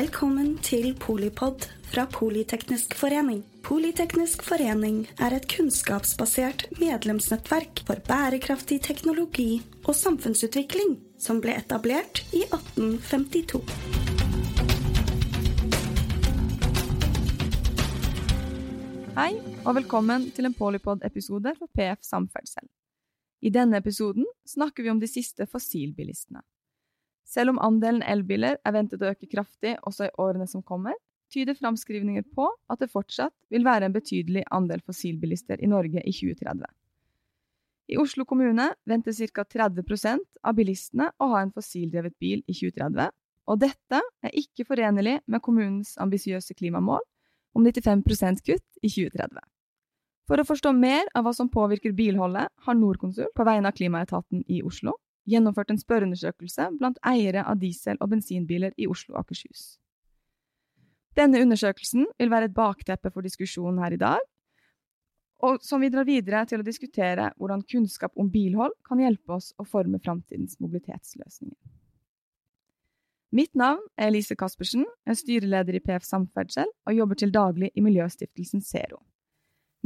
Velkommen til Polipod fra Politeknisk forening. Politeknisk forening er et kunnskapsbasert medlemsnettverk for bærekraftig teknologi og samfunnsutvikling som ble etablert i 1852. Hei, og velkommen til en Polipod-episode for PF Samferdsel. I denne episoden snakker vi om de siste fossilbilistene. Selv om andelen elbiler er ventet å øke kraftig også i årene som kommer, tyder framskrivninger på at det fortsatt vil være en betydelig andel fossilbilister i Norge i 2030. I Oslo kommune venter ca. 30% av bilistene å ha en fossildrevet bil i 2030, og dette er ikke forenlig med kommunens ambisiøse klimamål om 95% kutt i 2030. For å forstå mer av hva som påvirker bilholdet, har Norconsult på vegne av Klimaetaten i Oslo gjennomført en spørreundersøkelse blant eiere av diesel- og bensinbiler i Oslo og Akershus. Denne undersøkelsen vil være et bakteppe for diskusjonen her i dag, og som vi drar videre til å diskutere hvordan kunnskap om bilhold kan hjelpe oss å forme framtidens mobilitetsløsninger. Mitt navn er Elise Caspersen, jeg er styreleder i PF Samferdsel og jobber til daglig i miljøstiftelsen Zero.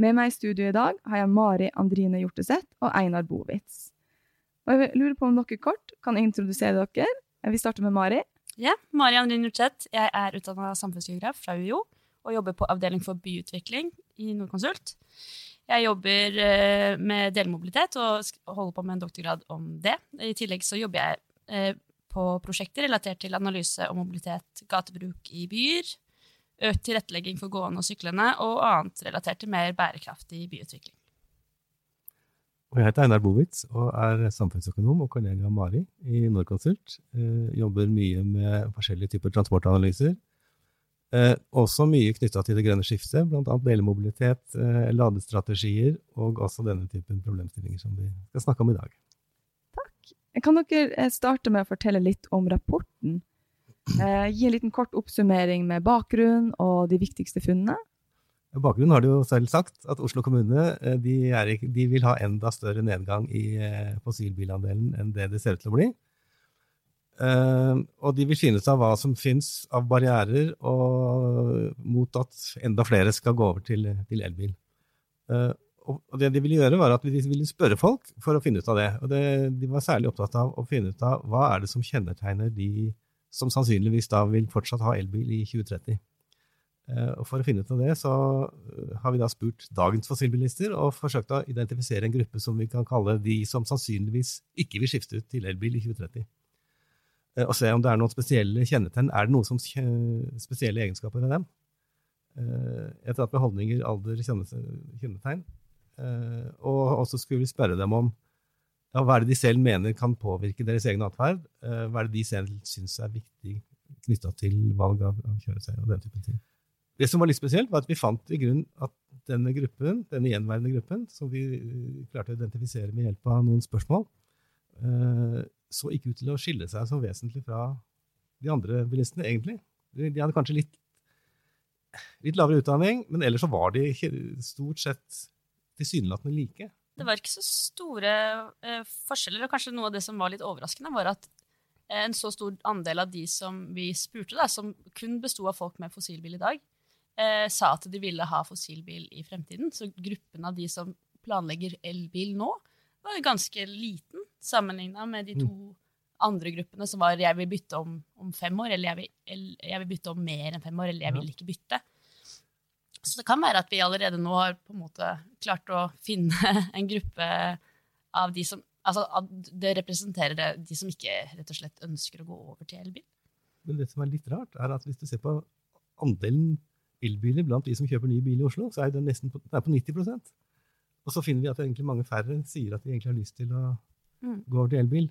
Med meg i studio i dag har jeg Mari Andrine Hjorteseth og Einar Bovitz. Og jeg lurer på om dere kort kan introdusere dere. Vi starter med Mari. Ja, Mari Andrin Nurtseth. Jeg er utdanna samfunnsgeograf fra UiO og jobber på avdeling for byutvikling i Nordkonsult. Jeg jobber eh, med delmobilitet og holder på med en doktorgrad om det. I tillegg så jobber jeg eh, på prosjekter relatert til analyse og mobilitet, gatebruk i byer, økt tilrettelegging for gående og syklende og annet relatert til mer bærekraftig byutvikling. Og jeg heter Einar Bovitz og er samfunnsøkonom og kollega Mari i Norconsult. Eh, jobber mye med forskjellige typer transportanalyser. Eh, også mye knytta til det grønne skiftet, bl.a. delmobilitet, eh, ladestrategier og også denne typen problemstillinger som vi skal snakke om i dag. Takk. Kan dere eh, starte med å fortelle litt om rapporten? Eh, gi en liten kort oppsummering med bakgrunn og de viktigste funnene. Bakgrunnen har du jo selv sagt, at Oslo kommune eh, de, ikke, de vil ha enda større nedgang i eh, fossilbilandelen enn det det ser ut til å bli. Uh, og de vil finne ut av hva som finnes av barrierer mot at enda flere skal gå over til, til elbil. Og det de ville gjøre, var at de ville spørre folk for å finne ut av det. Og det, de var særlig opptatt av å finne ut av hva er det som kjennetegner de som sannsynligvis da vil fortsatt ha elbil i 2030. Eh, og For å finne ut av det, så eh, har vi da spurt dagens fossilbilister og forsøkt å identifisere en gruppe som vi kan kalle de som sannsynligvis ikke vil skifte ut til elbil i 2030. Eh, og se om det er noen spesielle kjennetegn. Er det noen spesielle egenskaper ved dem? Etter at med holdninger, alder, kjennetegn. Og også skulle vi spørre dem om ja, hva er det de selv mener kan påvirke deres egen atferd. Hva er det de selv syns er viktig knytta til valg av kjøretøy og den type ting. Det som var litt spesielt, var at vi fant i grunn at denne gruppen, denne gjenværende gruppen, som vi eh, klarte å identifisere med hjelp av noen spørsmål, eh, så ikke ut til å skille seg så vesentlig fra de andre bilistene, egentlig. De hadde kanskje litt, litt lavere utdanning, men ellers så var de stort sett tilsynelatende like. Det var ikke så store eh, forskjeller, og kanskje noe av det som var litt overraskende, var at en så stor andel av de som vi spurte, da, som kun besto av folk med fossilbil i dag, eh, sa at de ville ha fossilbil i fremtiden. Så gruppen av de som planlegger elbil nå, var ganske liten sammenligna med de to mm. andre gruppene som var 'jeg vil bytte om, om fem år', eller jeg vil, eller 'jeg vil, bytte om mer enn fem år', eller 'jeg vil ikke bytte'. Så det kan være at vi allerede nå har på en måte klart å finne en gruppe av de som Altså, det representerer de som ikke rett og slett ønsker å gå over til elbil. Men det som er litt rart, er at hvis du ser på andelen elbiler blant de som kjøper ny bil i Oslo, så er den nesten på, den er på 90% Og så finner vi at egentlig mange færre sier at de egentlig har lyst til å mm. gå over til elbil.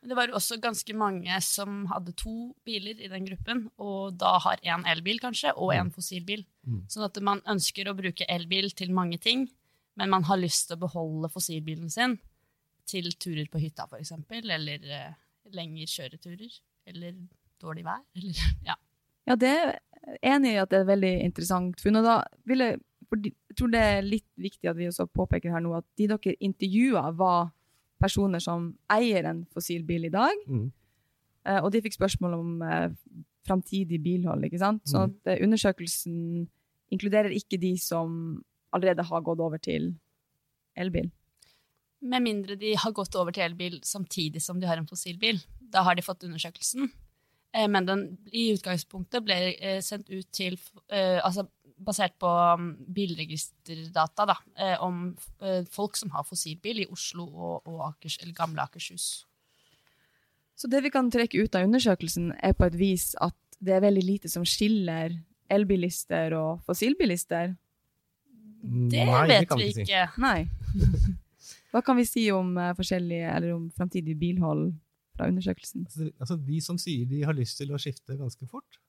Det var også ganske mange som hadde to biler i den gruppen, og da har én elbil kanskje, og én mm. fossilbil. Mm. Sånn at man ønsker å bruke elbil til mange ting, men man har lyst til å beholde fossilbilen sin til turer på hytta, f.eks., eller uh, lengre kjøreturer, eller dårlig vær, eller ja. Ja, det enig i at det er et veldig interessant funn. Og da vil jeg, jeg tror det er litt viktig at vi også påpeker her nå at de dere intervjua, var personer som eier en fossilbil i dag. Mm. Uh, og de fikk spørsmål om uh, framtidig bilhold, ikke sant? Så Mm. at eh, undersøkelsen inkluderer ikke de som allerede har gått over til elbil. Med mindre de har gått over til elbil samtidig som de har en fossilbil. Da har de fått undersøkelsen. Eh, Men den i utgangspunktet ble eh, sendt ut til eh, Altså basert på um, bilregisterdata da, eh, om eh, folk som har fossilbil i Oslo og, og Akers, eller gamle Akershus. Så det vi kan trekke ut av undersøkelsen, er på et vis at det er veldig lite som skiller elbilister og fossilbilister. Det Nei, vet det vi si. ikke. Nei. Hva kan vi si om uh, forskjellige, eller om framtidig bilhold fra undersøkelsen? Altså, altså De som sier de har lyst til å skifte ganske fort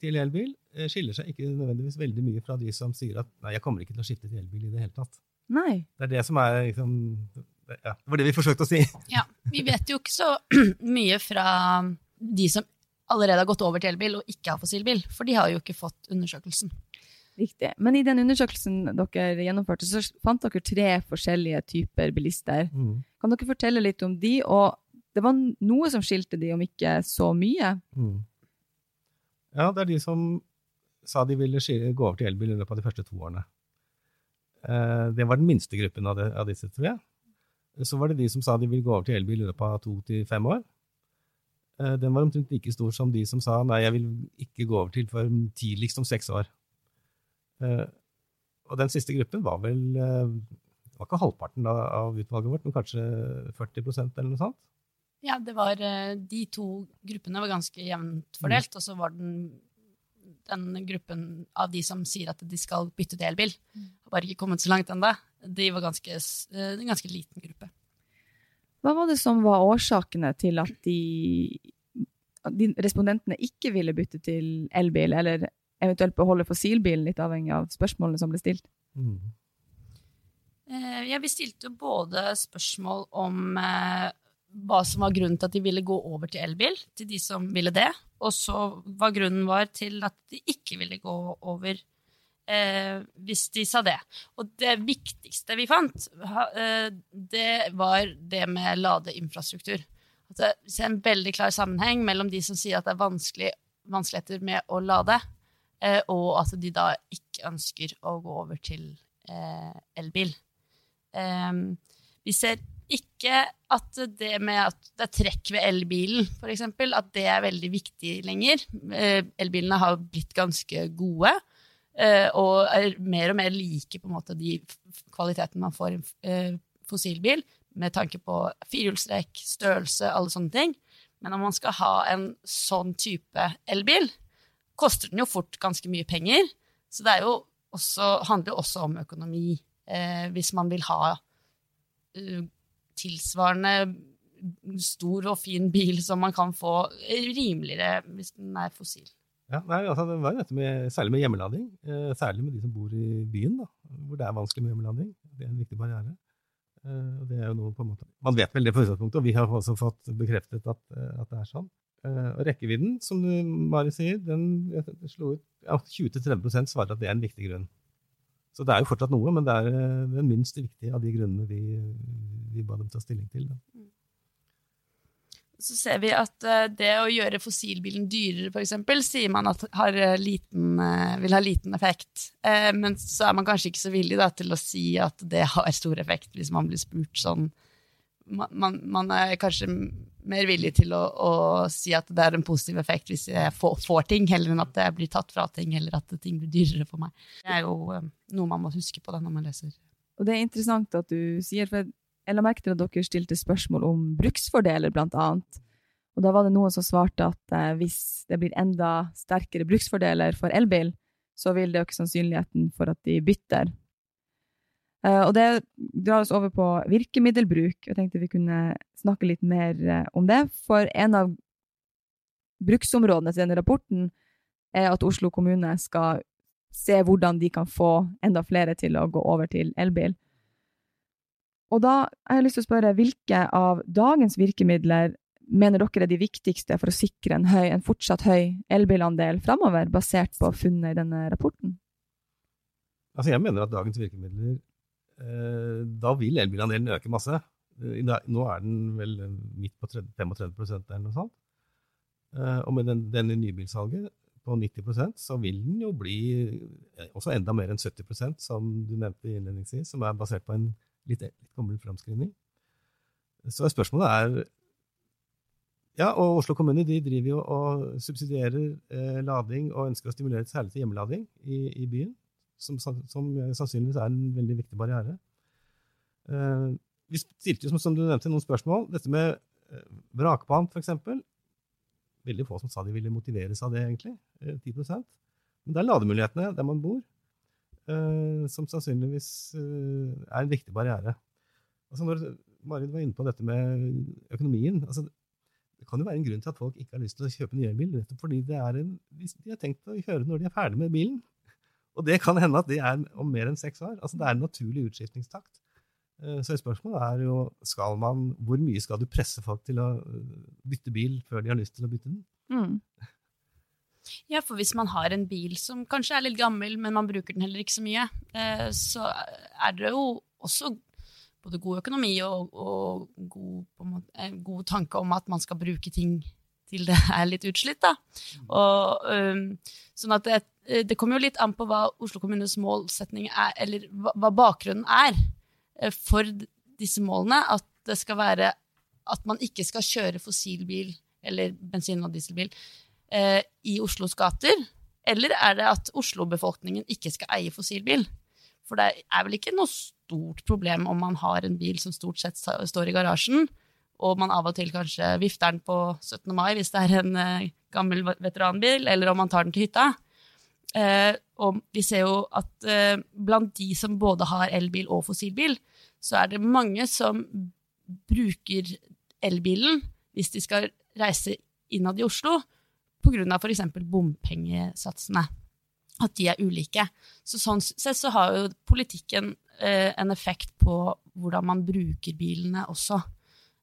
til elbil, eh, skiller seg ikke nødvendigvis veldig mye fra de som sier at nei, jeg kommer ikke til å skifte til elbil i det hele tatt. Nei. Det er det som er liksom, ja, Det var det vi forsøkte å si. Ja, Vi vet jo ikke så mye fra de som allerede har gått over til elbil og ikke har fossilbil, for de har jo ikke fått undersøkelsen. Riktig. Men i den undersøkelsen dere gjennomførte, så fant dere tre forskjellige typer bilister. Mm. Kan dere fortelle litt om de, og det var noe som skilte de, om ikke så mye? Mm. Ja, det er de som sa de ville gå over til elbil i løpet av de første to årene. Eh, Det var den minste gruppen av, disse, tror tre. Så var det de som sa de ville gå over til elbil i løpet av to til fem år. Eh, Den var omtrent like stor som de som sa nei, jeg vil ikke gå over til for tidligst om seks år. Eh, Og den siste gruppen var vel Det var ikke halvparten av utvalget vårt, men kanskje 40% eller noe sånt. Ja, det var, eh, De to gruppene var ganske jevnt fordelt, og så var den, den gruppen av de som sier at de skal bytte til elbil, har bare ikke kommet så langt ennå. De var ganske, eh, en ganske liten gruppe. Hva var det som var årsakene til at de, de respondentene ikke ville bytte til elbil, eller eventuelt beholde fossilbilen, litt avhengig av spørsmålene som ble stilt? Mm. Eh, Ja, vi stilte jo både spørsmål om hva som var grunnen til at de ville gå over til elbil, til de som ville det, og så hva grunnen var til at de ikke ville gå over eh, hvis de sa det. Og det viktigste vi fant, eh, det var det med ladeinfrastruktur. At det er en veldig klar sammenheng mellom de som sier at det er vanskelig, vanskeligheter med å lade, eh, og at de da ikke ønsker å gå over til eh, elbil. Ehm, vi ser ikke at det med at det er trekk ved elbilen, eksempel, at det er veldig viktig lenger. Eh, elbilene har blitt ganske gode, eh, og er mer og mer like på en måte de kvalitetene man får i en eh, fossilbil, med tanke på firehjulstrekk, størrelse, alle sånne ting. Men om man skal ha en sånn type elbil, koster den jo fort ganske mye penger. Så det jo også, handler jo også om økonomi, eh, hvis man vil ha eh, tilsvarende stor og fin bil som man kan få rimeligere hvis den er fossil. Ja, nei, altså det var dette med, Særlig med hjemmelading. Eh, særlig med de som bor i byen, da, hvor det er vanskelig med hjemmelading. Det er en viktig barriere. Eh, det er jo noe på en måte, Man vet vel det på utgangspunktet, og vi har også fått bekreftet at, eh, at det er sånn. Eh, og rekkevidden, som du, Mari sier, den jeg slo ut ja, 20-30% svarer at det er en viktig grunn. Så det er jo fortsatt noe, men det er eh, den minst viktige av de grunnene vi, vi ba dem ta stilling til. Da. Så ser vi at eh, det å gjøre fossilbilen dyrere, f.eks., sier man at har eh, liten, eh, vil ha liten effekt. Eh, Men så er man kanskje ikke så villig da, til å si at det har stor effekt, hvis man blir spurt sånn. Man, man, man er kanskje mer villig til å, å si at det er en positiv effekt hvis jeg får, får ting, heller enn at det blir tatt fra ting, eller at ting blir dyrere for meg. Det er jo noe man må huske på da når man leser. Og det er interessant at du sier, for jeg la merke til at dere stilte spørsmål om bruksfordeler, blant annet. Og da var det noen som svarte at eh, hvis det blir enda sterkere bruksfordeler for elbil, så vil det øke sannsynligheten for at de bytter. Eh, og det drar oss over på virkemiddelbruk. Jeg tenkte vi kunne snakke litt mer eh, om det. For en av bruksområdene til denne rapporten er at Oslo kommune skal se hvordan de kan få enda flere til å gå over til elbil. Og da har jeg lyst til å spørre, hvilke av dagens virkemidler mener dere er de viktigste for å sikre en, høy, en fortsatt høy elbilandel framover, basert på funnet i denne rapporten? Altså jeg mener at dagens virkemidler eh, Da vil elbilandelen øke masse. Eh, Nå er den vel midt på 30, 35 eller noe sånt. Eh, og med den, denne nybilsalget på 90% så vil den jo bli eh, også enda mer enn 70% som du nevnte innledningsvis, som er basert på en litt, litt gammel framskrivning. Så spørsmålet er Ja, og Oslo kommune de driver jo og subsidierer eh, lading og ønsker å stimulere særlig til hjemmelading i, i byen, som, som, sannsynligvis er en veldig viktig barriere. Eh, vi stilte jo, som du nevnte, noen spørsmål. Dette med eh, vrakpant, f.eks. Veldig få som sa de ville motiveres av det, egentlig. Eh, 10 Men det er lademulighetene der man bor, eh, som sannsynligvis eh, er en viktig barriere. Altså når Marit var inne på dette med økonomien. altså det kan jo være en grunn til at folk ikke har lyst til å kjøpe ny elbil, nettopp fordi en, de har tenkt å kjøre når de er ferdig med bilen. Og det kan hende at det er om mer enn seks år. Altså Det er en naturlig utskiftningstakt. Eh, så spørsmålet er jo skal man, hvor mye skal du presse folk til å eh, bytte bil før de har lyst til å bytte den? Mm. Ja, for hvis man har en bil som kanskje er litt gammel, men man bruker den heller ikke så mye, eh, så er det jo også både god økonomi og, og god, måte, god, tanke om at man skal bruke ting til det er litt utslitt. Da. Og, sånn at det, det, kommer jo litt an på hva Oslo kommunes målsetning er, eller hva, bakgrunnen er eh, for disse målene. At det skal være at man ikke skal kjøre fossilbil eller bensin- og dieselbil eh, i Oslos gater. Eller er det at Oslo-befolkningen ikke skal eie fossilbil? For det er vel ikke noe stort problem om man har en bil som stort sett står i garasjen, og man av og til kanskje vifter den på 17. mai hvis det er en eh, gammel veteranbil, eller om man tar den til hytta. Eh, og vi ser jo at eh, blant de som både har elbil og fossilbil, så er det mange som bruker elbilen hvis de skal reise innad i Oslo, pga. f.eks. bompengesatsene at de er ulike. Så sånn sett så har jo politikken eh, en effekt på hvordan man bruker bilene også.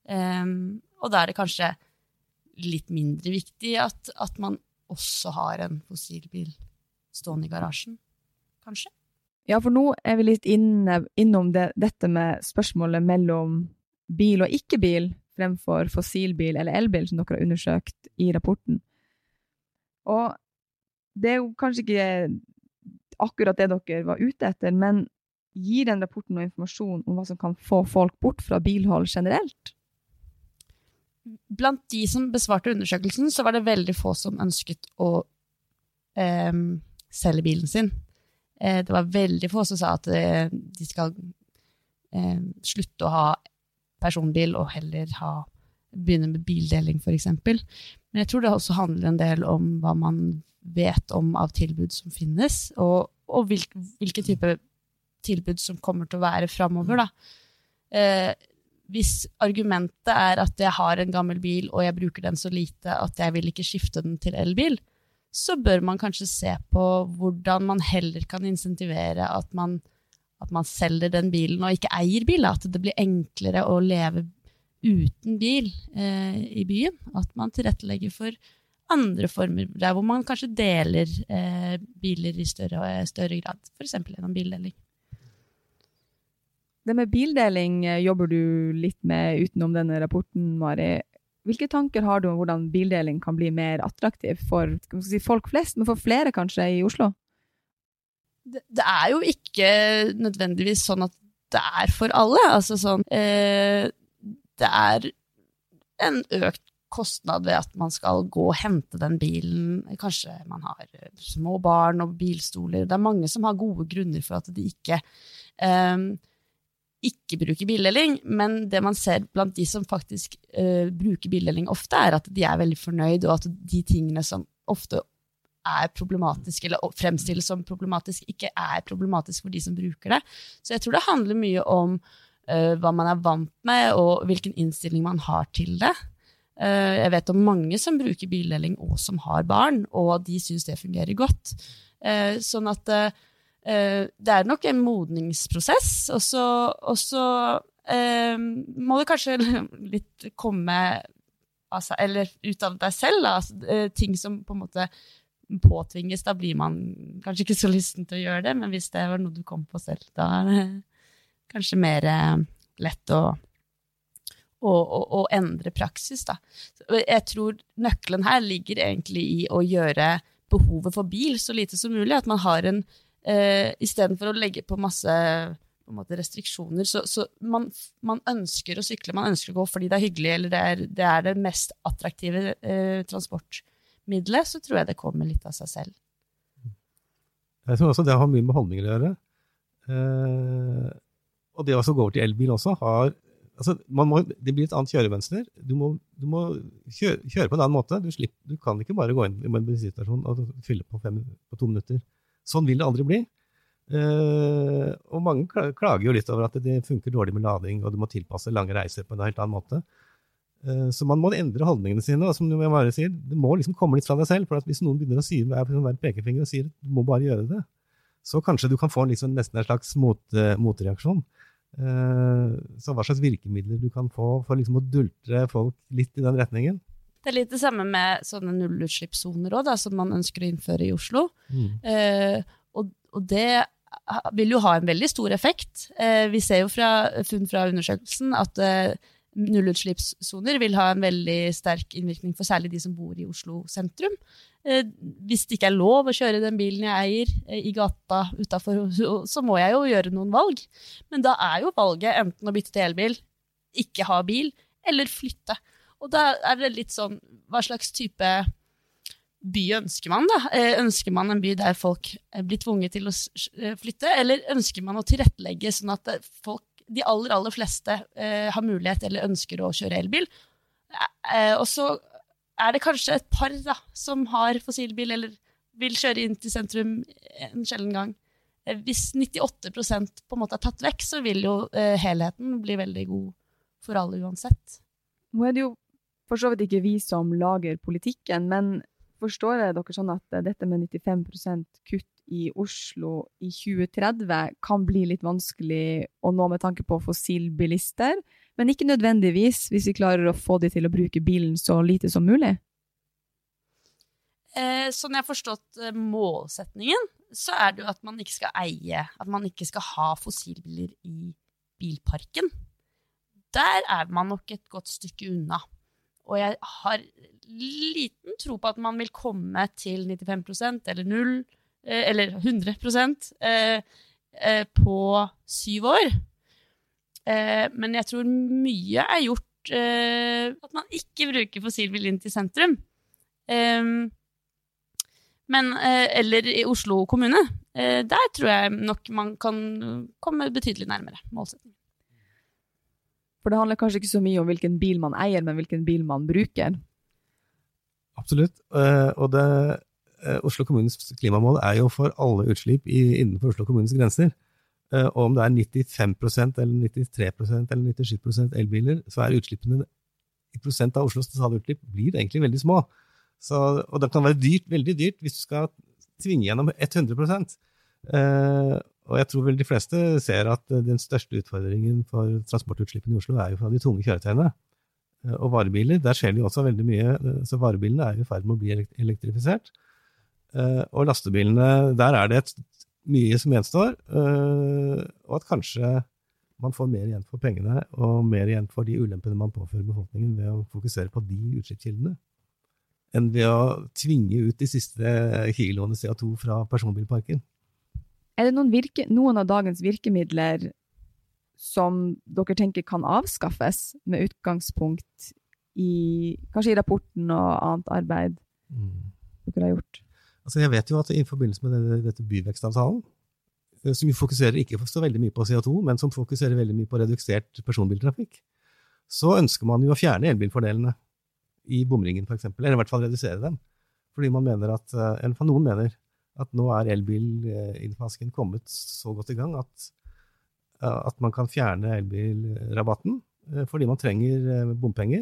Um, og da er det kanskje litt mindre viktig at, at man også har en fossilbil stående i garasjen, kanskje. Ja, for nå er vi litt inne, innom det, dette med spørsmålet mellom bil og ikke-bil fremfor fossilbil eller elbil, som dere har undersøkt i rapporten. Og det er jo kanskje ikke akkurat det dere var ute etter, men gir den rapporten noe informasjon om hva som kan få folk bort fra bilhold generelt? Blant de som besvarte undersøkelsen, så var det veldig få som ønsket å eh, selge bilen sin. Eh, det var veldig få som sa at eh, de skal eh, slutte å ha personbil og heller ha, begynne med bildeling, f.eks. Men jeg tror det også handler en del om hva man vet om av tilbud som finnes, og, og hvilke, hvilke type tilbud som kommer til å være framover. Eh, hvis argumentet er at jeg har en gammel bil og jeg bruker den så lite at jeg vil ikke skifte den til elbil, så bør man kanskje se på hvordan man heller kan insentivere at man, at man selger den bilen og ikke eier bil. At det blir enklere å leve uten bil eh, i byen. At man tilrettelegger for andre former, der hvor man kanskje deler eh, biler i større, større grad, f.eks. gjennom bildeling. Det med bildeling eh, jobber du litt med utenom denne rapporten, Mari. Hvilke tanker har du om hvordan bildeling kan bli mer attraktiv for si, folk flest, men for flere kanskje i Oslo? Det, det, er jo ikke nødvendigvis sånn at det er for alle. Altså sånn eh, Det er en økt kostnad ved at man skal gå og hente den bilen. Kanskje man har eh, små barn og bilstoler. Det er mange som har gode grunner for at de ikke, um, ikke bruker bildeling. Men det man ser blant de som faktisk uh, bruker bildeling ofte, er at de er veldig fornøyd, og at de tingene som ofte er problematisk, eller fremstilles som problematisk, ikke er problematisk for de som bruker det. Så jeg tror det handler mye om hva man er vant med, og hvilken innstilling man har til det. Eh, jeg vet om mange som bruker bildeling og som har barn, og de syns det fungerer godt. Eh, sånn at eh, det er nok en modningsprosess, og så, må det kanskje litt komme altså, eller ut av deg selv. Da. Altså, ting som på en måte påtvinges, da blir man kanskje ikke så lysten til å gjøre det, men hvis det var noe du kom på selv, da kanskje mer lett å å, å, å endre praksis. Da. Jeg tror nøkkelen her ligger egentlig i å gjøre behovet for bil så lite som mulig. At man har en eh, Istedenfor å legge på masse på måte, restriksjoner, så, så man, man, ønsker å sykle, man ønsker å gå fordi det er hyggelig, eller det er det, er det mest attraktive eh, transportmiddelet, så tror jeg det kommer litt av seg selv. Jeg tror også det har mye med holdninger å gjøre. Eh, og det å gå over til elbil også har altså, må, Det blir et annet kjøremønster. Du må, du må kjøre, kjøre, på en annen måte. Du, slipper, du, kan ikke bare gå inn i en bensinstasjon og fylle på, fem, på, to minutter. Sånn vil det aldri bli. Uh, og mange klager jo litt over at det funker dårlig med lading, og du må tilpasse lange reiser på en helt annen måte. Uh, så man må endre holdningene sine. og som jeg bare sier, Det må liksom komme litt fra deg selv. for Hvis noen begynner å si med en pekefinger og sier du må bare gjøre det, så kanskje du kan få liksom, nesten en slags mot, uh, motreaksjon. Eh, så hva slags virkemidler du kan få for liksom å dultre folk litt i den retningen? Det er litt det samme med sånne nullutslippssoner òg, som man ønsker å innføre i Oslo. Mm. Eh, og, og, det vil jo ha en veldig stor effekt. Eh, vi ser jo fra funn fra undersøkelsen at eh, nullutslippssoner vil ha en veldig sterk innvirkning for særlig de som bor i Oslo sentrum. Eh, hvis det ikke er lov å kjøre den bilen jeg eier eh, i gata utafor, så må jeg jo gjøre noen valg. Men da er jo valget enten å bytte til elbil, ikke ha bil, eller flytte. Og da er det litt sånn Hva slags type by ønsker man, da? Eh, ønsker man en by der folk blir tvunget til å flytte, eller ønsker man å tilrettelegge sånn at folk de aller, aller fleste eh, har mulighet eller ønsker å kjøre elbil. Eh, og så er det kanskje et par da, som har fossilbil eller vil kjøre inn til sentrum en sjelden gang. Eh, hvis 98% på en måte er tatt vekk, så vil jo eh, helheten bli veldig god for alle uansett. Nå er det jo for så vidt ikke vi som lager politikken, men forstår jeg dere sånn at dette med 95% kutt i Oslo i 2030 kan bli litt vanskelig å nå med tanke på fossilbilister, men ikke nødvendigvis hvis vi klarer å få de til å bruke bilen så lite som mulig? Eh, sånn jeg har forstått eh, målsetningen, så er det jo at man ikke skal eie, at man ikke skal ha fossilbiler i bilparken. Der er man nok et godt stykke unna. Og jeg har liten tro på at man vil komme til 95% eller null Eh, eller 100 eh, eh, på syv år. Men jeg tror mye er gjort at man ikke bruker fossilbil inn til sentrum. Men, eller i Oslo kommune. Der tror jeg nok man kan komme betydelig nærmere målsettingen. For det handler kanskje ikke så mye om hvilken bil man eier, men hvilken bil man bruker? Absolutt. Og det Eh, Oslo kommunes klimamål er jo for alle utslipp innenfor Oslo kommunes grenser. Eh, og om det er 95% eller 93% eller 97% elbiler, så er utslippene i prosent av Oslos totale utslipp blir egentlig veldig små. Så, og det kan være dyrt, veldig dyrt hvis du skal tvinge gjennom 100 eh, Og jeg tror vel de fleste ser at den største utfordringen for transportutslippene i Oslo er jo fra de tunge kjøretøyene. Eh, og varebiler, der skjer det jo også veldig mye. Så varebilene er jo i ferd med å bli elektrifisert. Eh, og lastebilene, der er det et, mye som gjenstår. Eh, og at kanskje man får mer igjen for pengene og mer igjen for de ulempene man påfører befolkningen ved å fokusere på de utslippskildene, enn ved å tvinge ut de siste kiloene CO2 fra personbilparken. Er det noen, virke, noen av dagens virkemidler som dere tenker kan avskaffes, med utgangspunkt i kanskje i rapporten og annet arbeid mm. dere har gjort? Altså jeg vet jo at i forbindelse med denne, dette byvekstavtalen, eh, som fokuserer ikke så veldig mye på CO2, men som fokuserer veldig mye på redusert personbiltrafikk, så ønsker man jo å fjerne elbilfordelene i bomringen, f.eks., eller i hvert fall redusere dem. Fordi man mener at, eller eller noen mener at nå er elbilinnfasken kommet så godt i gang at, eh, at man kan fjerne elbilrabatten fordi man trenger bompenger,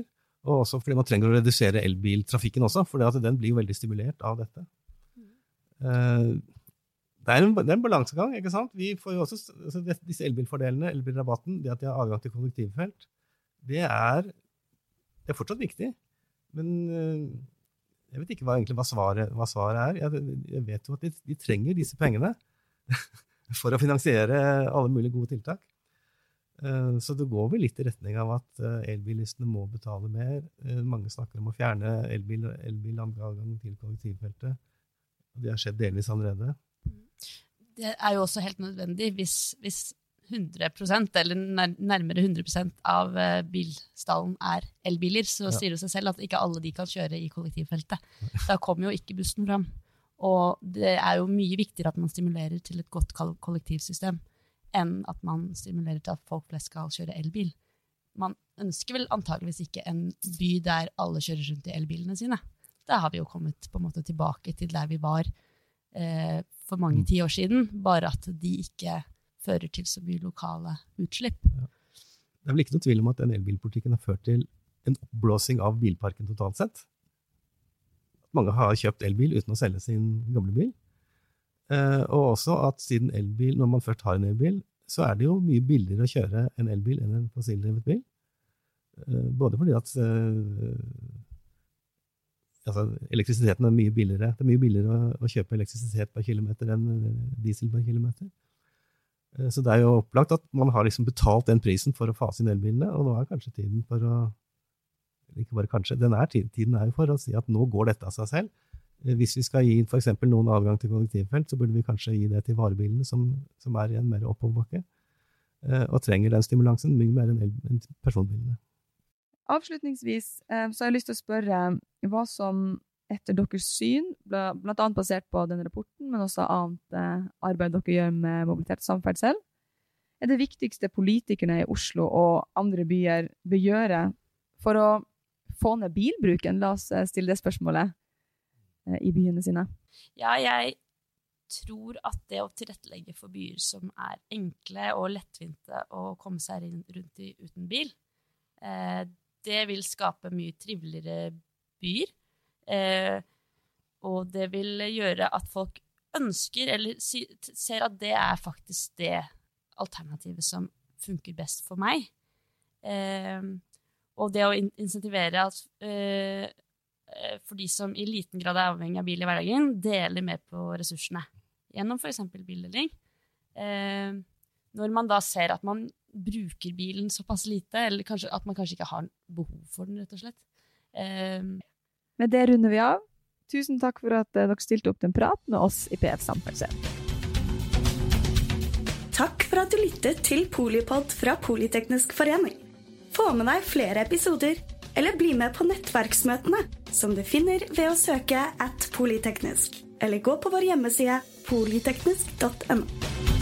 og også fordi man trenger å redusere elbiltrafikken også, for den blir jo veldig stimulert av dette. Eh, det er, en, en balansegang. ikke sant? Vi får jo også, altså Disse elbilfordelene, elbilrabatten, det at de har adgang til kollektivfelt, det er, det er fortsatt viktig. Men eh, jeg vet ikke hva, egentlig, hva, svaret, hva svaret, er. Jeg, jeg, vet jo at de, de trenger disse pengene for å finansiere alle mulige gode tiltak. Eh, Så det går vel litt i retning av at eh, elbilistene må betale mer. Eh, Mange snakker om å fjerne elbil, elbiladgang til kollektivfeltet. Det har skjedd delvis allerede. Det er jo også helt nødvendig hvis, hvis 100% eller nærmere 100 av eh, bilstallen er elbiler, så sier det seg selv at ikke alle de kan kjøre i kollektivfeltet. Da kommer jo ikke bussen fram. Og det er jo mye viktigere at man stimulerer til et godt kollektivsystem enn at man stimulerer til at folk flest skal kjøre elbil. Man ønsker vel antageligvis ikke en by der alle kjører rundt i elbilene sine. Da har vi jo kommet på en måte tilbake til der vi var eh, for mange Mm. tiår siden, bare at de ikke fører til så mye lokale utslipp. Det er vel ikke noe tvil om at den elbilpolitikken har ført til en oppblåsing av bilparken totalt sett. Mange har kjøpt elbil uten å selge sin gamle bil. Eh, og også at siden elbil, når man først har en elbil, så er det jo mye billigere å kjøre en elbil enn en fossildrevet bil. Eh, både fordi at eh, altså, elektrisiteten er mye billigere. Det er mye billigere å, å kjøpe elektrisitet per kilometer enn diesel per kilometer. Eh, Så det er jo opplagt at man har liksom betalt den prisen for å fase inn elbilene, og nå er kanskje tiden for å Ikke bare kanskje, den er tiden, tiden er jo for å si at nå går dette av seg selv. Eh, Hvis vi skal gi f.eks. noen adgang til kollektivfelt, så burde vi kanskje gi det til varebilene, som, som er i en mer oppoverbakke, eh, og trenger den stimulansen mye mer enn personbilene. Avslutningsvis så har jeg lyst til å spørre hva som etter deres syn, bla- blant annet basert på denne rapporten, men også annet eh, arbeid dere gjør med mobilitet og samferdsel, er det viktigste politikerne i Oslo og andre byer bør gjøre for å få ned bilbruken? La oss eh, stille det spørsmålet eh, i byene sine. Ja, jeg tror at det å tilrettelegge for byer som er enkle og lettvinte å komme seg rundt i uten bil, det vil skape mye triveligere byer. Eh, og det vil gjøre at folk ønsker, eller ser at det er faktisk det alternativet som funker best for meg. Eh, og det å insentivere at eh, for de som i liten grad er avhengig av bil i hverdagen, deler mer på ressursene gjennom f.eks. bildeling. Eh, når man da ser at man bruker bilen såpass lite, eller kanskje, at man kanskje ikke har behov for den, rett og slett. Eh, Med det runder vi av. Tusen takk for at eh, dere stilte opp til en prat med oss i PF Samferdsel. Takk for at du lyttet til Polipod fra Politeknisk forening. Få med deg flere episoder, eller bli med på nettverksmøtene, som du finner ved å søke at polyteknisk, eller gå på vår hjemmeside polyteknisk.no.